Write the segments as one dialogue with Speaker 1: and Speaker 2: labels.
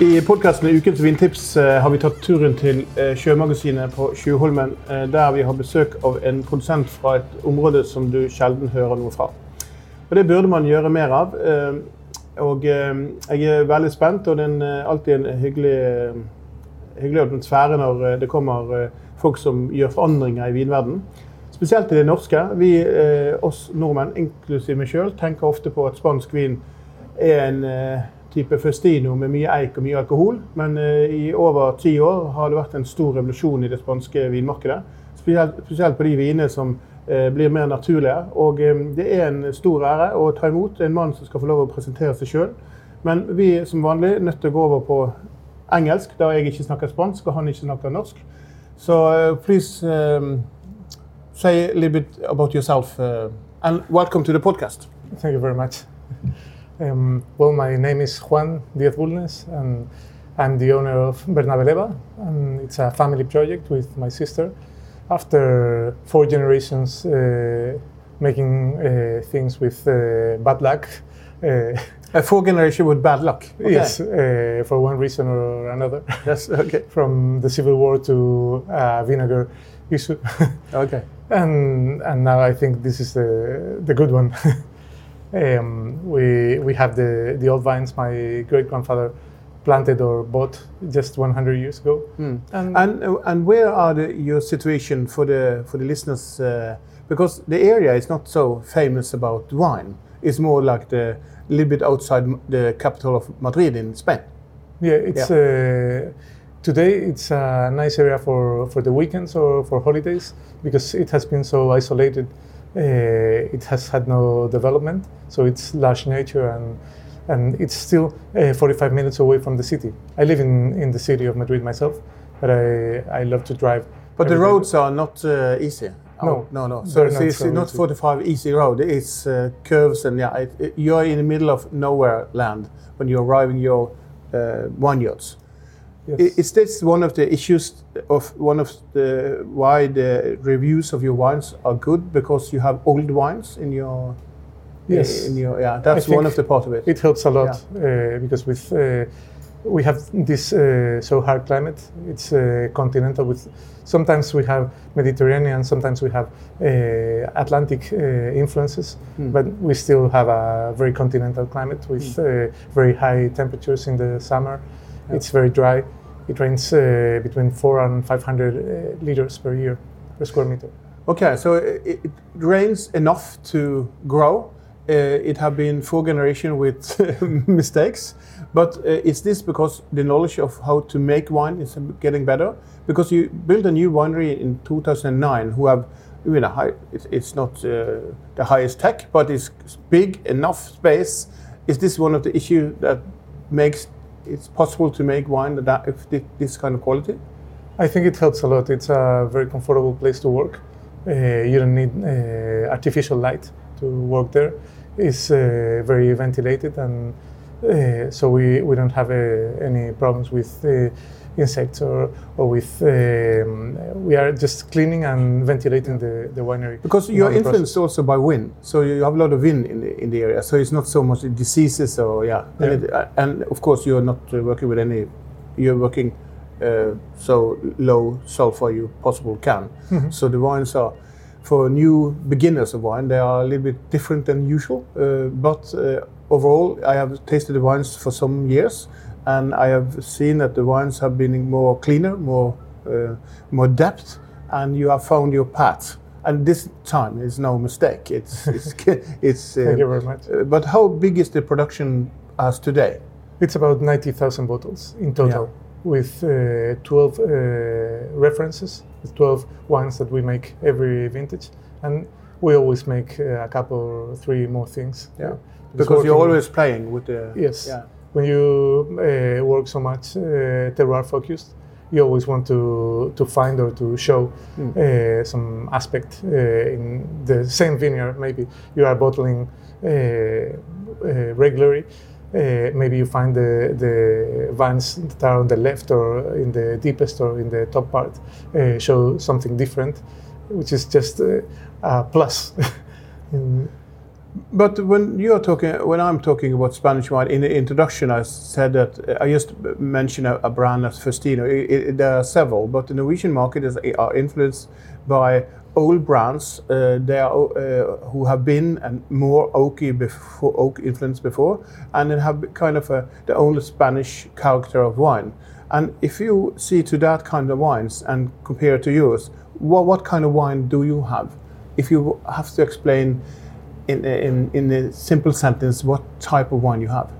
Speaker 1: I podkasten Ukens vintips eh, har vi tatt turen til eh, Sjømagasinet på Sjøholmen, eh, der vi har besøk av en produsent fra et område som du sjelden hører noe fra. Og Det burde man gjøre mer av. Og jeg er veldig spent, og det er alltid en hyggelig, hyggelig atmosfære når det kommer folk som gjør forandringer i vinverden. Spesielt i det norske. Vi, oss nordmenn, inklusiv meg sjøl, tenker ofte på at spansk vin er en type festino med mye eik og mye alkohol. Men eh, i over ti år har det vært en stor revolusjon i det spanske vinmarkedet. Spesielt, på de vinene som eh, blir mer naturlige. Og eh, det er en stor ære å ta imot en mann som skal få lov å presentere seg sjøl. Men vi som vanlig er nødt til å gå over på engelsk, da jeg ikke snakker spansk og han ikke snakker norsk. Så eh, please um, say a little bit about yourself uh, and welcome to the podcast.
Speaker 2: Thank you very much. Um, well, my name is Juan Diez Bulnes, and I'm the owner of Bernabeleva, and it's a family project with my sister. After four generations uh, making uh, things with uh, bad luck, uh,
Speaker 1: A four generation with bad luck. Okay.
Speaker 2: yes, uh, for one reason or another,
Speaker 1: Yes. Okay.
Speaker 2: from the civil war to uh, vinegar issue,
Speaker 1: Okay.
Speaker 2: and and now I think this is the the good one. Um, we we have the the old vines my great grandfather planted or bought just 100 years ago. And,
Speaker 1: And uh, and where are the, your situation for the for the listeners? Uh, because the area is not so famous about wine. It's more like the little bit outside the capital of Madrid in Spain.
Speaker 2: yeah, it's uh, today it's a nice area for for the weekends or for holidays because it has been so isolated. Uh, it has had no development, so it's lush nature and. And it's still uh, 45 minutes away from the city. I live in, in the city of Madrid myself, but I, I love to drive.
Speaker 1: But the
Speaker 2: every day.
Speaker 1: roads are not uh, easy.
Speaker 2: No,
Speaker 1: Oh, no, no. So it's,
Speaker 2: not
Speaker 1: it's
Speaker 2: so
Speaker 1: not 45 easy road. It's uh, curves and yeah, it, it- you're in the middle of nowhere land when you're arriving your uh, vineyards.
Speaker 2: Yes.
Speaker 1: Is this one of the issues of one of the why the reviews of your wines are good because you have old wines in your
Speaker 2: Yes.
Speaker 1: in your yeah that's one of the part of it.
Speaker 2: It helps a lot uh, because with uh, we have this uh, so hard climate. It's uh, continental. With sometimes we have Mediterranean, sometimes we have uh, Atlantic uh, influences, but we still have a very continental climate with uh, very high temperatures in the summer. It's very dry. It rains uh, between four and five hundred uh, liters per year per square meter.
Speaker 1: Okay, so it, it rains enough to grow. Uh, it have been four generation with mistakes, but uh, is this because the knowledge of how to make wine is getting better? Because you built a new winery in 2009, who have you know, high, it's, it's not uh, the highest tech, but it's big enough space. Is this one of the issues that makes it's possible to make wine that if this kind of quality?
Speaker 2: I think it helps a lot. It's a very comfortable place to work. Uh, you don't need uh, artificial light to work there. It's uh, very ventilated, and uh, so we, we don't have uh, any problems with uh, insects or, or with. Um, we are just cleaning and ventilating the, the winery.
Speaker 1: Because you're influenced also by wind, so you have a lot of wind in the in the area. So it's not so much diseases or yeah, and, it, uh, and of course you're not uh, working with any. You're working uh, so low sulfur you possible can. So the wines are for new beginners of wine. They are a little bit different than usual, uh, but uh, overall I have tasted the wines for some years, and I have seen that the wines have been more cleaner, more uh, more depth, and you have found your path. And this time is no mistake. It's it's it's.
Speaker 2: Thank you
Speaker 1: Uh,
Speaker 2: very much.
Speaker 1: uh, but how big is the production as today?
Speaker 2: It's about 90,000 bottles in total, with uh, 12 uh, references, with 12 wines that we make every vintage. And we always make uh, a couple, three more things.
Speaker 1: Yeah. Because you're always playing with the.
Speaker 2: Yes.
Speaker 1: Yeah.
Speaker 2: When you uh, work so much uh, terroir focused, you always want to, to find or to show
Speaker 1: Hmm.
Speaker 2: uh, some aspect uh, in the same vineyard. Maybe you are bottling uh, uh, regularly. Uh, maybe you find the, the vines that are on the left or in the deepest or in the top part uh, show something different, which is just uh, a plus. in,
Speaker 1: But when you're talking, when I'm talking about Spanish wine, in the introduction I said that I just mentioned a, a brand as Festino. It, it, there are several, but the Norwegian market is are influenced by old brands. Uh, they are uh, who have been and more oaky before, oak influence before, and then have kind of a, the only Spanish character of wine. And if you see to that kind of wines and compare it to yours, what, what kind of wine do you have? If you have to explain in, in, in a simple sentence what type of wine you have.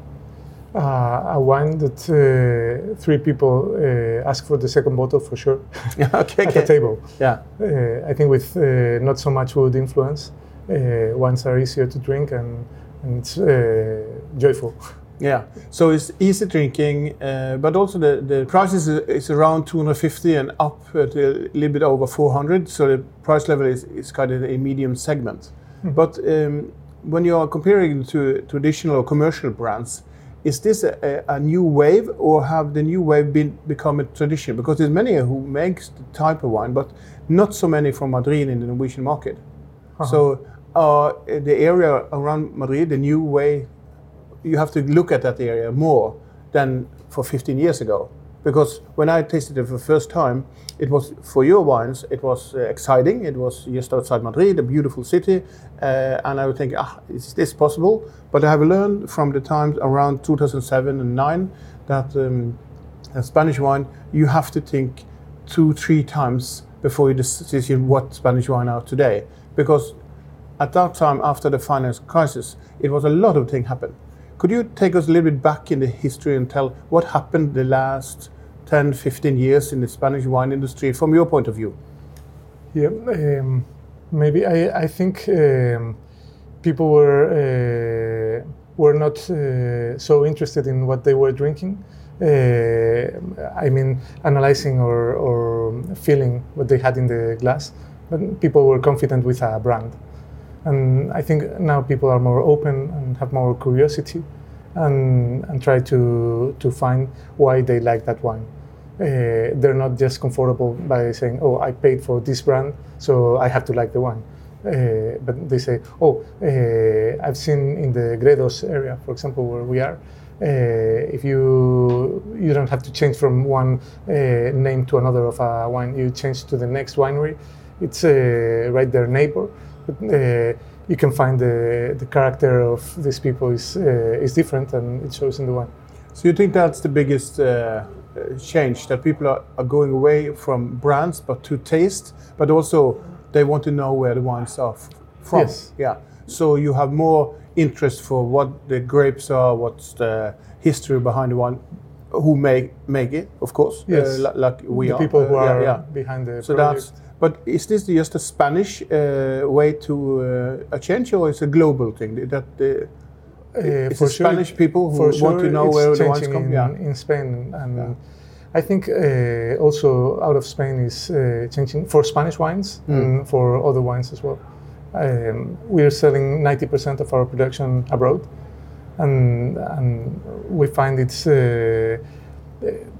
Speaker 2: uh, a wine that uh, three people uh, ask for the second bottle for sure
Speaker 1: okay,
Speaker 2: at the table.
Speaker 1: Yeah,
Speaker 2: Uh, I think with uh, not so much wood influence, uh, wines are easier to drink and, and it's uh, joyful.
Speaker 1: yeah. So it's easy drinking, uh, but also the, the price is, is around 250 and up a little bit over 400. So the price level is, is kind of a medium segment. But um, when you are comparing to traditional or commercial brands, is this a, a, new wave or have the new wave been become a tradition? Because there's many who makes the type of wine, but not so many from Madrid in the Norwegian market. So uh, the area around Madrid, the new way, you have to look at that area more than for 15 years ago. Because when I tasted it for the first time, it was for your wines. It was uh, exciting. It was just outside Madrid, a beautiful city, uh, and I would think, ah, is this possible? But I have learned from the times around 2007 and nine that um, a Spanish wine you have to think two, three times before you decide what Spanish wine are today, because at that time after the finance crisis, it was a lot of things happened. Could you take us a little bit back in the history and tell what happened the last 10, 15 years in the Spanish wine industry from your point of view?
Speaker 2: Yeah, um, maybe I, I think um, people were uh, were not uh, so interested in what they were drinking. Uh, I mean, analyzing or, or feeling what they had in the glass. But people were confident with a brand, and I think now people are more open and have more curiosity, and and try to to find why they like that wine. Uh, they're not just comfortable by saying, "Oh, I paid for this brand, so I have to like the wine." Uh, but they say, "Oh, uh, I've seen in the Gredos area, for example, where we are, uh, if you you don't have to change from one uh, name to another of a wine, you change to the next winery. It's uh, right there, neighbor, but you can find the the character of these people is is different, and it shows in the wine."
Speaker 1: So you think that's the biggest change that people are, are going away from brands but to taste, but also they want to know where the wines are f- from.
Speaker 2: Yes.
Speaker 1: Yeah. So you have more interest for what the grapes are, what's the history behind the wine, who make make it, of course.
Speaker 2: Yes.
Speaker 1: Uh, li- like we
Speaker 2: the
Speaker 1: are.
Speaker 2: people who
Speaker 1: Uh,
Speaker 2: are
Speaker 1: yeah.
Speaker 2: behind the
Speaker 1: So
Speaker 2: project.
Speaker 1: that's. But is this just a Spanish uh, way to uh, a change, or is it a global thing? That the
Speaker 2: Uh,
Speaker 1: it's the Spanish people who
Speaker 2: for
Speaker 1: want to know where the wines
Speaker 2: changing
Speaker 1: come.
Speaker 2: in,
Speaker 1: Yeah.
Speaker 2: in Spain, and
Speaker 1: Yeah.
Speaker 2: I think uh, also out of Spain is uh, changing for Spanish wines
Speaker 1: Mm.
Speaker 2: and for other wines as well. Um, we are selling 90% of our production abroad, and, and we find it's uh,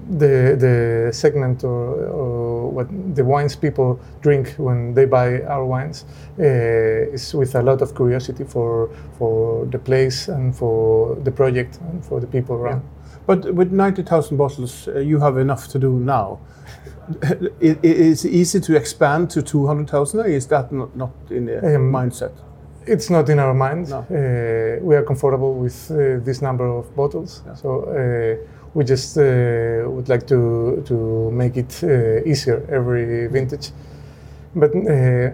Speaker 2: the the segment or, or what the wines people drink when they buy our wines uh, is with a lot of curiosity for for the place and for the project and for the people around.
Speaker 1: But with 90,000 bottles, uh, you have enough to do now. it, it is easy to expand to 200,000, or is that not, not in the
Speaker 2: Um,
Speaker 1: mindset?
Speaker 2: It's not in our mind.
Speaker 1: No.
Speaker 2: Uh, we are comfortable with uh, this number of bottles,
Speaker 1: Yeah.
Speaker 2: so uh, we just uh, would like to to make it uh, easier every vintage. But uh,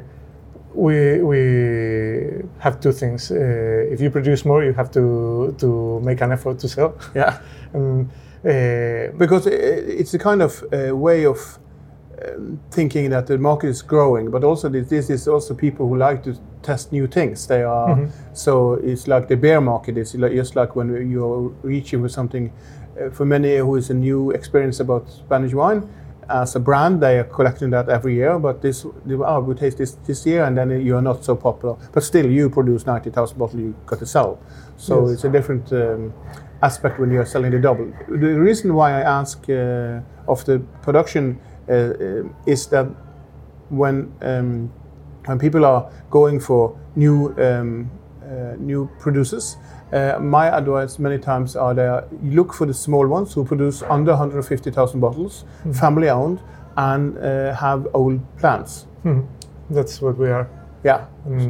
Speaker 2: we we have two things. Uh, if you produce more, you have to to make an effort to sell.
Speaker 1: Yeah.
Speaker 2: And, uh,
Speaker 1: Because it's a kind of uh, way of um, thinking that the market is growing, but also this, this is also people who like to test new things. They are so it's like the bear market is like, just like when you're reaching with something. Uh, for many who is a new experience about Spanish wine, as a brand, they are collecting that every year. But this, oh, we taste this this year, and then you are not so popular. But still, you produce ninety thousand bottles you got to sell. So
Speaker 2: Yes.
Speaker 1: it's a different um, aspect when you're selling the double. The reason why I ask uh, of the production uh, uh, is that when um, when people are going for new um, uh, new producers, uh, my advice many times are there: look for the small ones who produce under 150,000 bottles, family owned, and uh, have old plants.
Speaker 2: that's what we are.
Speaker 1: Yeah.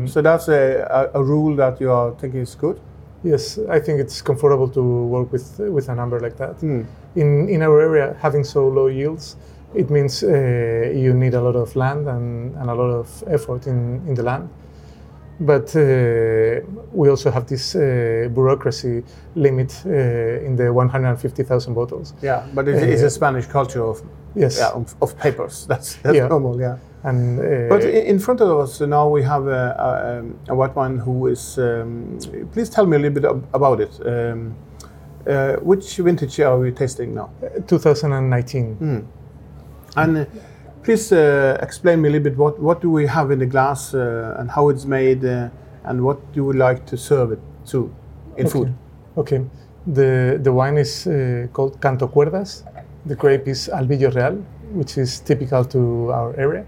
Speaker 1: So that's a, a, a rule that you are thinking is good.
Speaker 2: Yes, I think it's comfortable to work with with a number like that.
Speaker 1: Hmm.
Speaker 2: In in our area, having so low yields, it means uh, you need a lot of land and, and a lot of effort in, in the land. But uh, we also have this uh, bureaucracy limit uh, in the 150,000 bottles.
Speaker 1: Yeah, but it's, it's a Spanish culture of
Speaker 2: Yes.
Speaker 1: yeah, of, of papers. That's that's
Speaker 2: Yeah.
Speaker 1: normal. Yeah.
Speaker 2: And uh,
Speaker 1: But in front of us now we have a, a, um, a white wine who is. Um, please tell me a little bit about it. Um, uh, which vintage are we tasting now?
Speaker 2: 2019.
Speaker 1: And uh, please uh, explain me a little bit what, what do we have in the glass uh, and how it's made uh, and what do you like to serve it to in food?
Speaker 2: Okay. The, the wine is uh, called Canto Cuerdas. The grape is Albillo Real, which is typical to our area.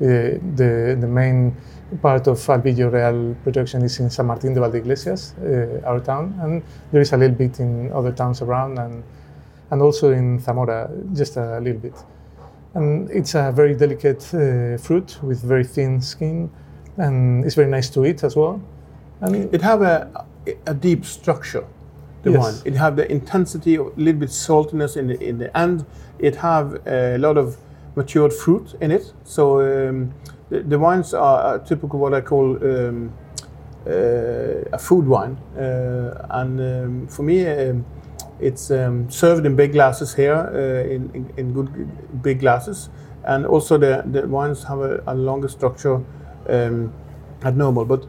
Speaker 2: Uh, the, the main part of Albillo Real production is in San Martín de Valdeiglesias, uh, our town, and there is a little bit in other towns around, and, and also in Zamora, just a little bit. And it's a very delicate uh, fruit with very thin skin, and it's very nice to eat as well. And
Speaker 1: It have a, a deep structure, the
Speaker 2: Yes.
Speaker 1: wine. It have the intensity, a little bit saltiness in the, in the end. It have a lot of matured fruit in it. So um, the, the wines are typical what I call um, uh, a food wine. Uh, and um, for me, um, it's um, served in big glasses here, uh, in, in, in good big glasses. And also the, the wines have a, a longer structure um, at normal. But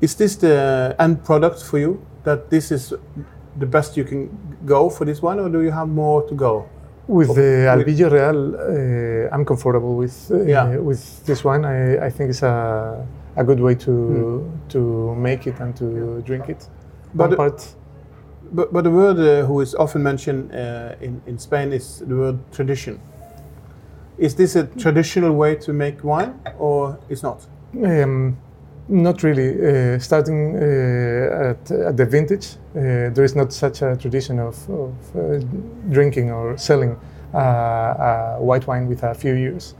Speaker 1: is this the end product for you? That this is the best you can go for this one, or do you have more to go?
Speaker 2: With the Albillo Real, uh, I'm comfortable with uh,
Speaker 1: Yeah.
Speaker 2: with this one. I, I think it's a, a good way to to make it and to drink it.
Speaker 1: But
Speaker 2: One part,
Speaker 1: But, but the word uh, who is often mentioned uh, in, in Spain is the word tradition. Is this a traditional way to make wine, or is not?
Speaker 2: um, not really. Uh, starting uh, at, at the vintage, uh, there is not such a tradition of, of uh, drinking or selling white wine with a few years.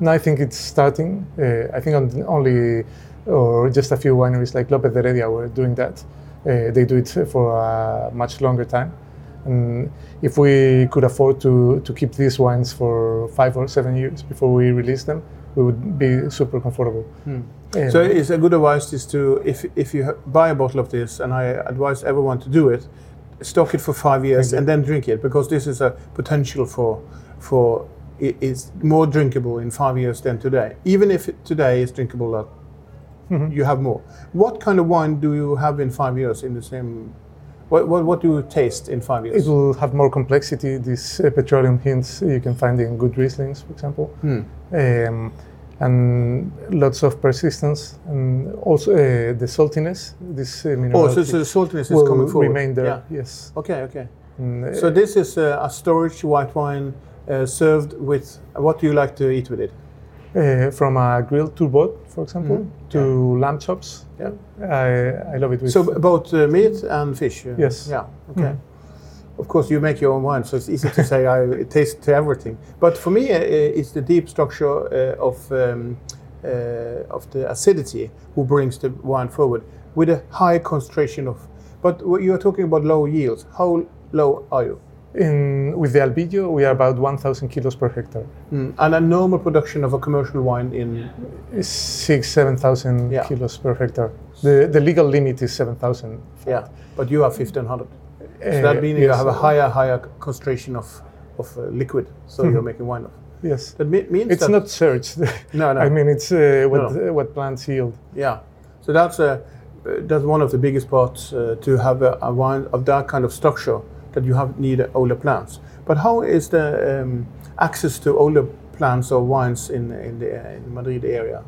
Speaker 2: Now I think it's starting. I think on, only or just a few wineries like Lopez de Heredia were doing that. Uh, they do it for a much longer time. And if we could afford to, to keep these wines for five or seven years before we release them, we would be super comfortable. Um,
Speaker 1: So it's a good advice is to if if you buy a bottle of this, and I advise everyone to do it, stock it for five years and then drink it because this is a potential for for it is more drinkable in five years than today. Even if it, today is drinkable, that you have more. What kind of wine do you have in five years in the same? What what, what do you taste in five years?
Speaker 2: it will have more complexity. These uh, petroleum hints you can find in good Rieslings, for example, um, and lots of persistence, and also uh, the saltiness. This uh,
Speaker 1: oh, so, so the saltiness is coming forward.
Speaker 2: remain there.
Speaker 1: Yeah.
Speaker 2: Yes.
Speaker 1: Okay. Okay.
Speaker 2: Uh,
Speaker 1: So this is uh, a storage white wine uh, served with. What do you like to eat with it?
Speaker 2: Uh, from a grilled turbot, for example, to lamb chops.
Speaker 1: Yeah.
Speaker 2: I, I love it with.
Speaker 1: So both uh, meat and fish. uh,
Speaker 2: Yes.
Speaker 1: Yeah. Okay. Of course, you make your own wine, so it's easy to say I taste to everything. But for me, uh, it's the deep structure uh, of um, uh, of the acidity who brings the wine forward with a high concentration of. But you are talking about low yields. How low are you?
Speaker 2: In, with the Albillo, we are about 1,000 kilos per hectare.
Speaker 1: Mm. And a normal production of a commercial wine in
Speaker 2: It's six, 7,000
Speaker 1: Yeah.
Speaker 2: kilos per hectare. The, the legal limit is 7,000.
Speaker 1: yeah, but you have fifteen hundred. So
Speaker 2: Uh,
Speaker 1: that means you have a higher higher concentration of of uh, liquid, so you're making wine of.
Speaker 2: Yes.
Speaker 1: That me- means
Speaker 2: It's
Speaker 1: that,
Speaker 2: not searched.
Speaker 1: No, no.
Speaker 2: I mean, it's uh, what,
Speaker 1: No.
Speaker 2: uh, what plants yield.
Speaker 1: Yeah, so that's a that's one of the biggest parts uh, to have a, a wine of that kind of structure that you have need older plants. But how is the um, access to older plants or wines in in the uh, in Madrid area?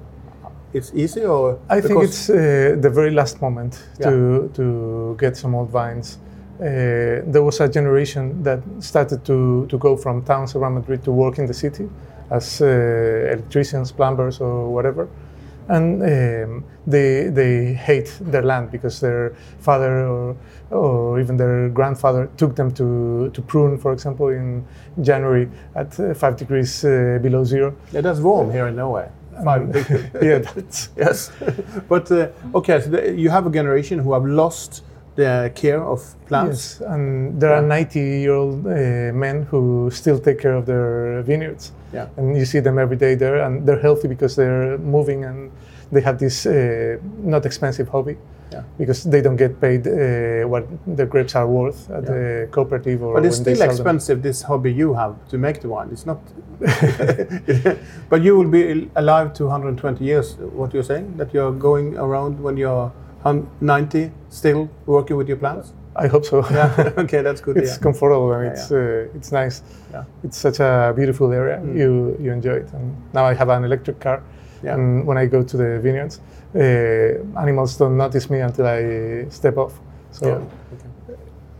Speaker 1: It's easy, or
Speaker 2: I think it's uh, the very last moment to, to get some old vines. Uh, there was a generation that started to, to go from towns around Madrid to work in the city as uh, electricians, plumbers, or whatever. And um, they, they hate their land because their father or, or even their grandfather took them to, to prune, for example, in January at uh, five degrees uh, below zero.
Speaker 1: yeah, that's warm here in Norway. Five degrees.
Speaker 2: yeah, that's,
Speaker 1: yes, but uh, okay, so you have a generation who have lost the care of plants.
Speaker 2: Yes, and there are 90 year old uh, men who still take care of their vineyards.
Speaker 1: Yeah.
Speaker 2: And you see them every day there, and they're healthy because they're moving and they have this uh, not expensive hobby.
Speaker 1: Yeah.
Speaker 2: Because they don't get paid uh, what the grapes are worth at
Speaker 1: Yeah.
Speaker 2: the cooperative or
Speaker 1: But it's still
Speaker 2: sell them.
Speaker 1: expensive. This hobby you have to make the wine. It's not. but you will be alive to 120 years. What you're saying that you're going around when you're hun- 90, still working with your plants.
Speaker 2: I hope so.
Speaker 1: Yeah. okay, that's good.
Speaker 2: it's
Speaker 1: yeah.
Speaker 2: comfortable and
Speaker 1: Yeah,
Speaker 2: it's uh, it's nice.
Speaker 1: Yeah.
Speaker 2: It's such a beautiful area.
Speaker 1: Mm.
Speaker 2: You you enjoy it. And now I have an electric car,
Speaker 1: Yeah.
Speaker 2: and when I go to the vineyards, uh, animals don't notice me until I step off. So
Speaker 1: Yeah.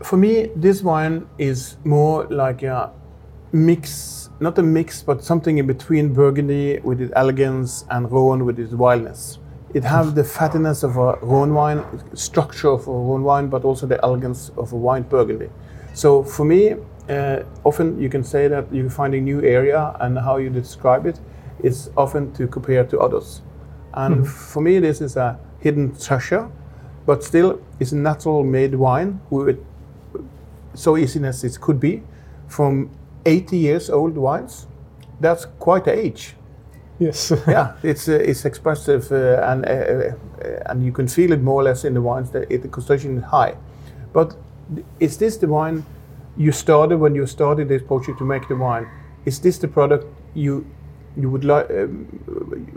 Speaker 1: For me, this wine is more like a mix, not a mix, but something in between Burgundy with its elegance and Rhone with its wildness. It have the fattiness of a Rhone wine, structure of a Rhone wine, but also the elegance of a white Burgundy. So for me, uh, often you can say that you find a new area and how you describe it is often to compare to others. And for me, this is a hidden treasure, but still it's a natural made wine with so easy as it could be from 80 years old wines. That's quite a age.
Speaker 2: Yes,
Speaker 1: Yeah, it's uh, it's expressive uh, and uh, uh, and you can feel it more or less in the wines that it, the concentration is high. But is this the wine you started when you started this project to make the wine? Is this the product you you would like um,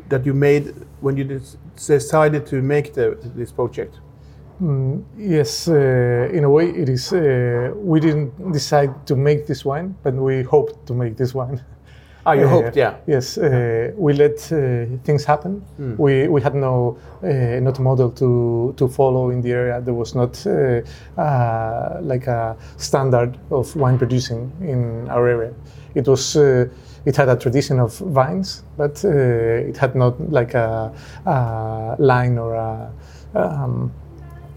Speaker 1: that you made when you decided to make the, this project?
Speaker 2: Mm, yes. Uh, in a way, it is. Uh, we didn't decide to make this wine, but we hoped to make this wine.
Speaker 1: Ah, you
Speaker 2: Uh,
Speaker 1: hoped, yeah.
Speaker 2: Yes, uh, we let uh, things happen.
Speaker 1: Hmm.
Speaker 2: We, we had no uh, not model to, to follow in the area. There was not uh, uh, like a standard of wine producing in our area. It was uh, it had a tradition of vines, but uh, it had not like a, a line or a um,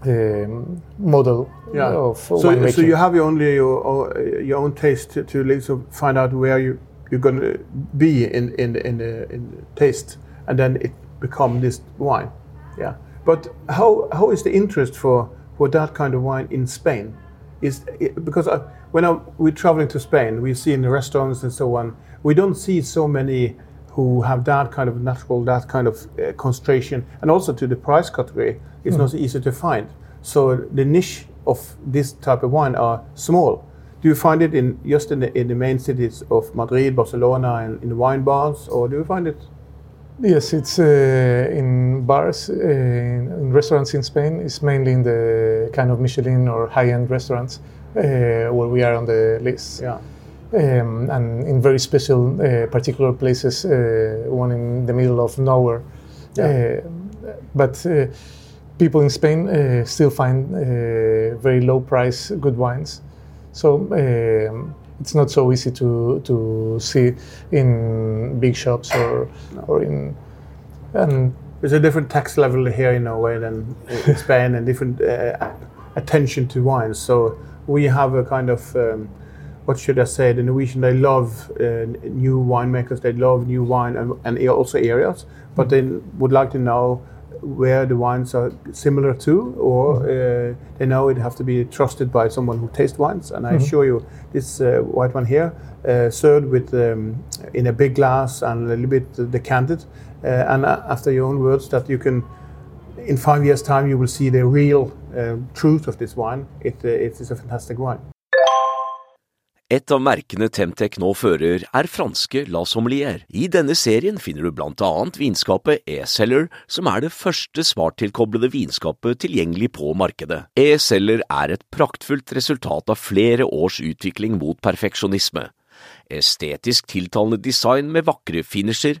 Speaker 2: um, model
Speaker 1: Yeah.
Speaker 2: of
Speaker 1: So, so you have your only your, your own taste to, to find out where you you're going to be in in in the, in the taste, and then it become this wine. Yeah. But how how is the interest for for that kind of wine in Spain? Is it, because I, when I, we're traveling to Spain, we see in the restaurants and so on, we don't see so many who have that kind of natural, that kind of uh, concentration, and also to the price category, it's hmm. not so easy to find. So the niche of this type of wine are small. Do you find it in just in the, in the main cities of Madrid, Barcelona, and in the wine bars, or do you find it?
Speaker 2: Yes, it's uh, in bars, uh, in, restaurants in Spain. It's mainly in the kind of Michelin or high-end restaurants uh, where we are on the list.
Speaker 1: Yeah.
Speaker 2: Um, and in very special, uh, particular places, uh, one in the middle of nowhere.
Speaker 1: Yeah.
Speaker 2: Uh, but people in Spain uh, still find uh, very low price good wines. So um, it's not so easy to, to see in big shops or, or in. And
Speaker 1: There's a different tax level here in Norway than in Spain, and different uh, attention to wines. So we have a kind of um, what should I say? The Norwegian they love uh, new winemakers. They love new wine and, and also areas, but they would like to know where the wines are similar to, or uh, they know it have to be trusted by someone who tastes wines. And I
Speaker 2: Mhm.
Speaker 1: assure you, this uh, white one here, uh, served with um, in a big glass and a little bit decanted, uh, and uh, after your own words, that you can, in five years' time, you will see the real uh, truth of this wine. It, uh, it is a fantastic wine.
Speaker 3: Et av merkene Temtec nå fører, er franske La Sommelier. I denne serien finner du blant annet vinskapet E-Seller, som er det første smarttilkoblede vinskapet tilgjengelig på markedet. E-Seller er et praktfullt resultat av flere års utvikling mot perfeksjonisme. Estetisk tiltalende design med vakre finisher,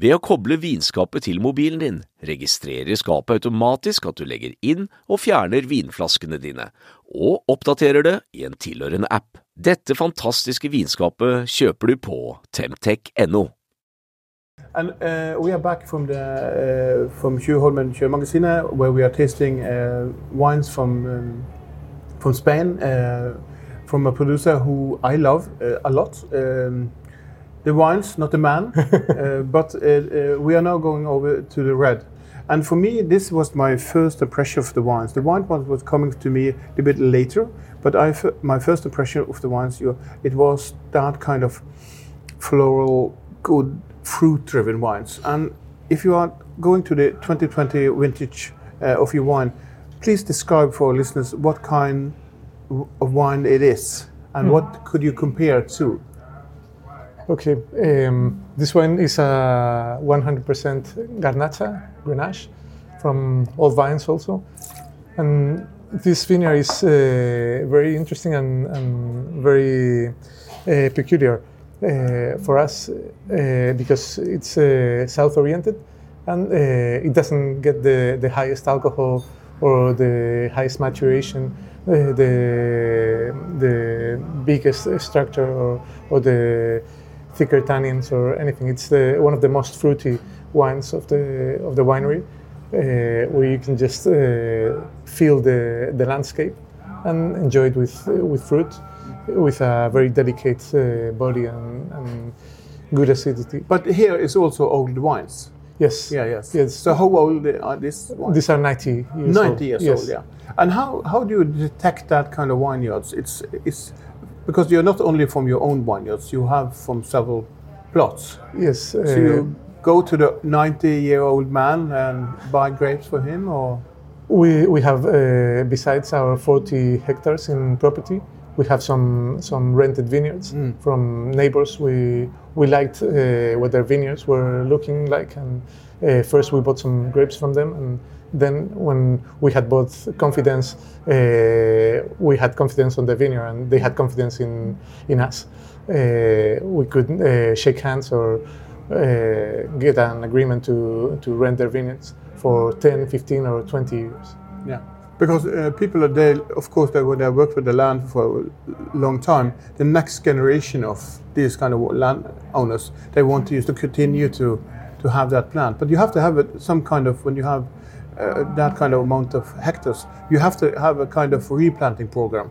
Speaker 3: Ved å koble vinskapet til mobilen din, registrerer skapet automatisk at du legger inn og fjerner vinflaskene dine, og oppdaterer det i en tilhørende app. Dette fantastiske vinskapet kjøper du på temtech.no.
Speaker 1: And uh, we are back from the uh, from Tjuvholmen Sjømagasinet, where we are tasting uh, wines from um, from Spain, uh, from a producer who I love uh, a lot. Um, the wines, not the man, uh, but uh, uh, we are now going over to the red. And for me, this was my first impression of the wines. The wine was, was coming to me a bit later, but I f- my first impression of the wines, you, it was that kind of floral, good fruit-driven wines. And if you are going to the 2020 vintage uh, of your wine, please describe for our listeners what kind of wine it is and what could you compare it to?
Speaker 2: Okay, um, this one is a 100% Garnacha Grenache from Old Vines also. And this vineyard is uh, very interesting and, and very uh, peculiar uh, for us uh, because it's uh, south oriented and uh, it doesn't get the, the highest alcohol or the highest maturation, the, the biggest structure or, or the thicker tannins or anything. It's the, one of the most fruity wines of the of the winery, uh, where you can just uh, feel the, the landscape and enjoy it with with fruit, with a very delicate uh, body and, and good acidity.
Speaker 1: But here is also old wines.
Speaker 2: Yes.
Speaker 1: Yeah, yes.
Speaker 2: Yes.
Speaker 1: So how old are these wines?
Speaker 2: These are 90 years
Speaker 1: 90
Speaker 2: old.
Speaker 1: years
Speaker 2: yes.
Speaker 1: old, yeah. And how, how do you detect that kind of vineyards? It's, it's because you're not only from your own vineyards, you have from several plots.
Speaker 2: Yes. uh,
Speaker 1: So you go to the 90 year old man and buy grapes for him, or
Speaker 2: We, we have, uh, besides our 40 hectares in property, we have some, some rented vineyards from neighbors. We, we liked uh, what their vineyards were looking like, and uh, first we bought some grapes from them, and then when we had both confidence, uh, we had confidence on the vineyard, and they had confidence in, in us. Uh, we could uh, shake hands or uh, get an agreement to, to rent their vineyards for 10, 15, or 20 years.
Speaker 1: yeah. Because uh, people are there, of course, they, when they work with the land for a long time, the next generation of these kind of land owners, they want to use to continue to, to have that plant. But you have to have it, some kind of, when you have uh, that kind of amount of hectares, you have to have a kind of replanting program.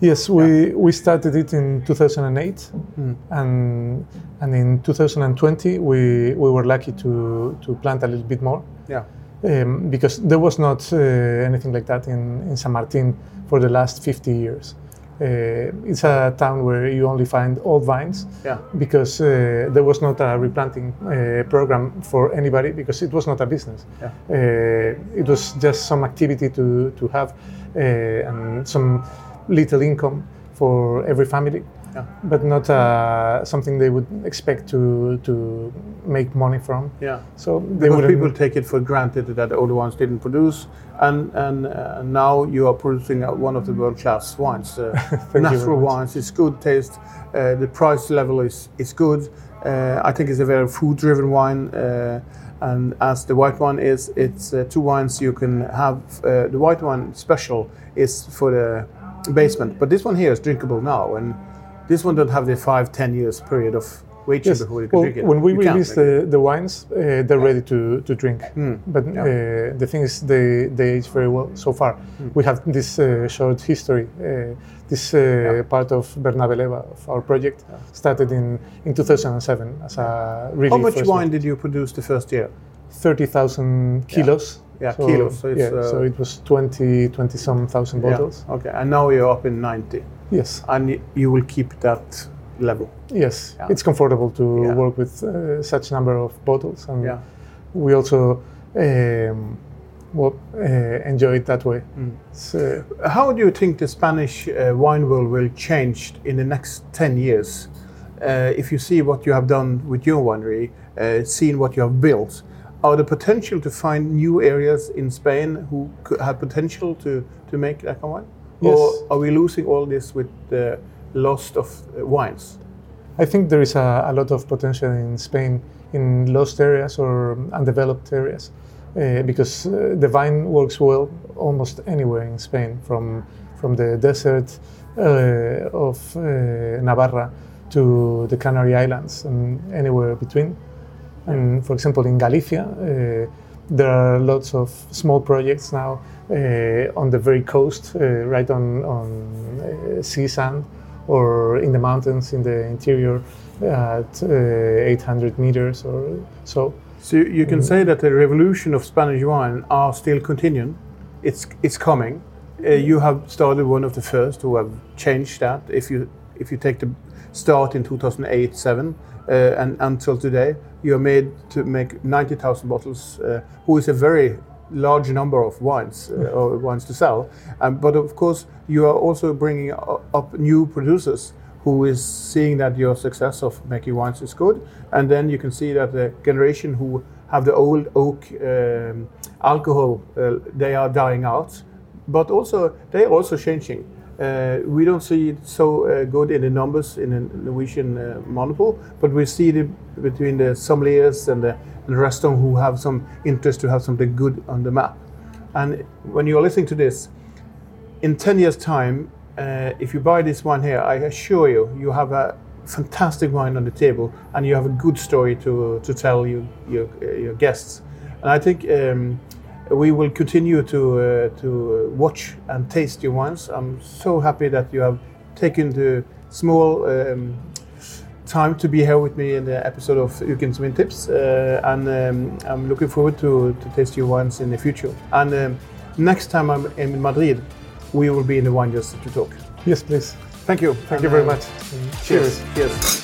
Speaker 2: Yes, we, we started it in 2008, and and in 2020 we, we were lucky to, to plant a little bit more
Speaker 1: Yeah.
Speaker 2: um, because there was not uh, anything like that in, in San Martin for the last 50 years. Uh, it's a town where you only find old vines
Speaker 1: Yeah.
Speaker 2: because uh, there was not a replanting uh, program for anybody because it was not a business.
Speaker 1: Yeah.
Speaker 2: Uh, it was just some activity to, to have uh, and some little income for every family,
Speaker 1: Yeah.
Speaker 2: but not uh, something they would expect to, to make money from.
Speaker 1: Yeah.
Speaker 2: So they
Speaker 1: Because
Speaker 2: wouldn't.
Speaker 1: people take it for granted that the older ones didn't produce, and and uh, now you are producing uh, one of the world class wines. Uh, natural wines, it's good taste. Uh, the price level is is good. Uh, I think it's a very food driven wine. Uh, and as the white one is, it's uh, two wines you can have. Uh, the white one special is for the basement. But this one here is drinkable now, and this one don't have the five, ten years period of waiting
Speaker 2: Yes.
Speaker 1: before you can
Speaker 2: Well,
Speaker 1: drink it.
Speaker 2: when we
Speaker 1: You
Speaker 2: release the, the wines, uh, they're ready to, to drink.
Speaker 1: Hmm.
Speaker 2: But uh, the thing is, they, they age very well so far.
Speaker 1: Hmm.
Speaker 2: We have this uh, short history. Uh, this uh, part of Bernabeleva, of our project, started in, in 2007 as a really
Speaker 1: How much wine did you produce the first year?
Speaker 2: 30,000 kilos.
Speaker 1: Yeah, kilos, so it's,
Speaker 2: yeah,
Speaker 1: uh,
Speaker 2: so it was 20, 20 some thousand bottles.
Speaker 1: Yeah. Okay, and now you're up in 90,
Speaker 2: Yes,
Speaker 1: and y- you will keep that level.
Speaker 2: yes.
Speaker 1: Yeah.
Speaker 2: It's comfortable to
Speaker 1: Yeah.
Speaker 2: work with uh, such number of bottles. And
Speaker 1: Yeah.
Speaker 2: we also um, well, uh, enjoy it that way.
Speaker 1: Mm.
Speaker 2: Uh,
Speaker 1: How do you think the Spanish uh, wine world will change in the next 10 years? Uh, if you see what you have done with your winery, uh, seen what you have built, are the potential to find new areas in Spain who could have potential to, to make of wine?
Speaker 2: Yes.
Speaker 1: Or are we losing all this with the loss of uh, wines?
Speaker 2: I think there is a, a lot of potential in Spain in lost areas or undeveloped areas uh, because uh, the vine works well almost anywhere in Spain, from from the desert uh, of uh, Navarra to the Canary Islands and anywhere between. And for example, in Galicia, uh, there are lots of small projects now uh, on the very coast, uh, right on, on uh, sea sand, or in the mountains in the interior at uh, 800 meters or so.
Speaker 1: So you can say that the revolution of Spanish wine are still continuing. It's it's coming. Uh, you have started one of the first who have changed that. If you if you take the start in 2008 seven and until today, you are made to make 90,000 bottles. Uh, who is a very large number of wines uh, or wines to sell. Um, but of course, you are also bringing up new producers who is seeing that your success of making wines is good, and then you can see that the generation who have the old oak um, alcohol, uh, they are dying out, but also they are also changing. Uh, we don't see it so uh, good in the numbers in the Norwegian uh, monopoly, but we see it between the sommeliers and the, restaurant who have some interest to have something good on the map. And when you're listening to this, in 10 years' time, if you buy this wine here, I assure you, you have a fantastic wine on the table and you have a good story to, to tell you, your, your guests. And I think um, we will continue to, uh, to watch and taste your wines. I'm so happy that you have taken the small um, time to be here with me in the episode of Ukens vintips. Uh, and um, I'm looking forward to, to taste your wines in the future. And um, next time I'm in Madrid, we will be in the wine just to talk.
Speaker 2: Yes, please.
Speaker 1: Thank you.
Speaker 2: Thank you very much.
Speaker 1: Cheers. Cheers.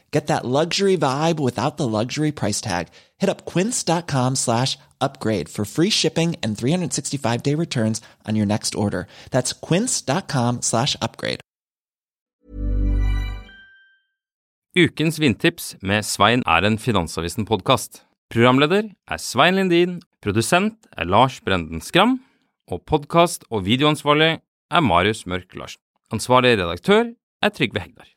Speaker 4: Get that luxury vibe without the luxury price tag. Hit up quince.com slash upgrade for free shipping and 365 day returns on your next order. That's quince.com slash upgrade.
Speaker 5: Ukens vindtips med Svein er en Finansavisen-podkast. Programleder er Svein Lindin, produsent er Lars Brenden Skram, og podkast- og videoansvarlig er Marius Mørk Larsen. Ansvarlig redaktør er Trygve Hegdar.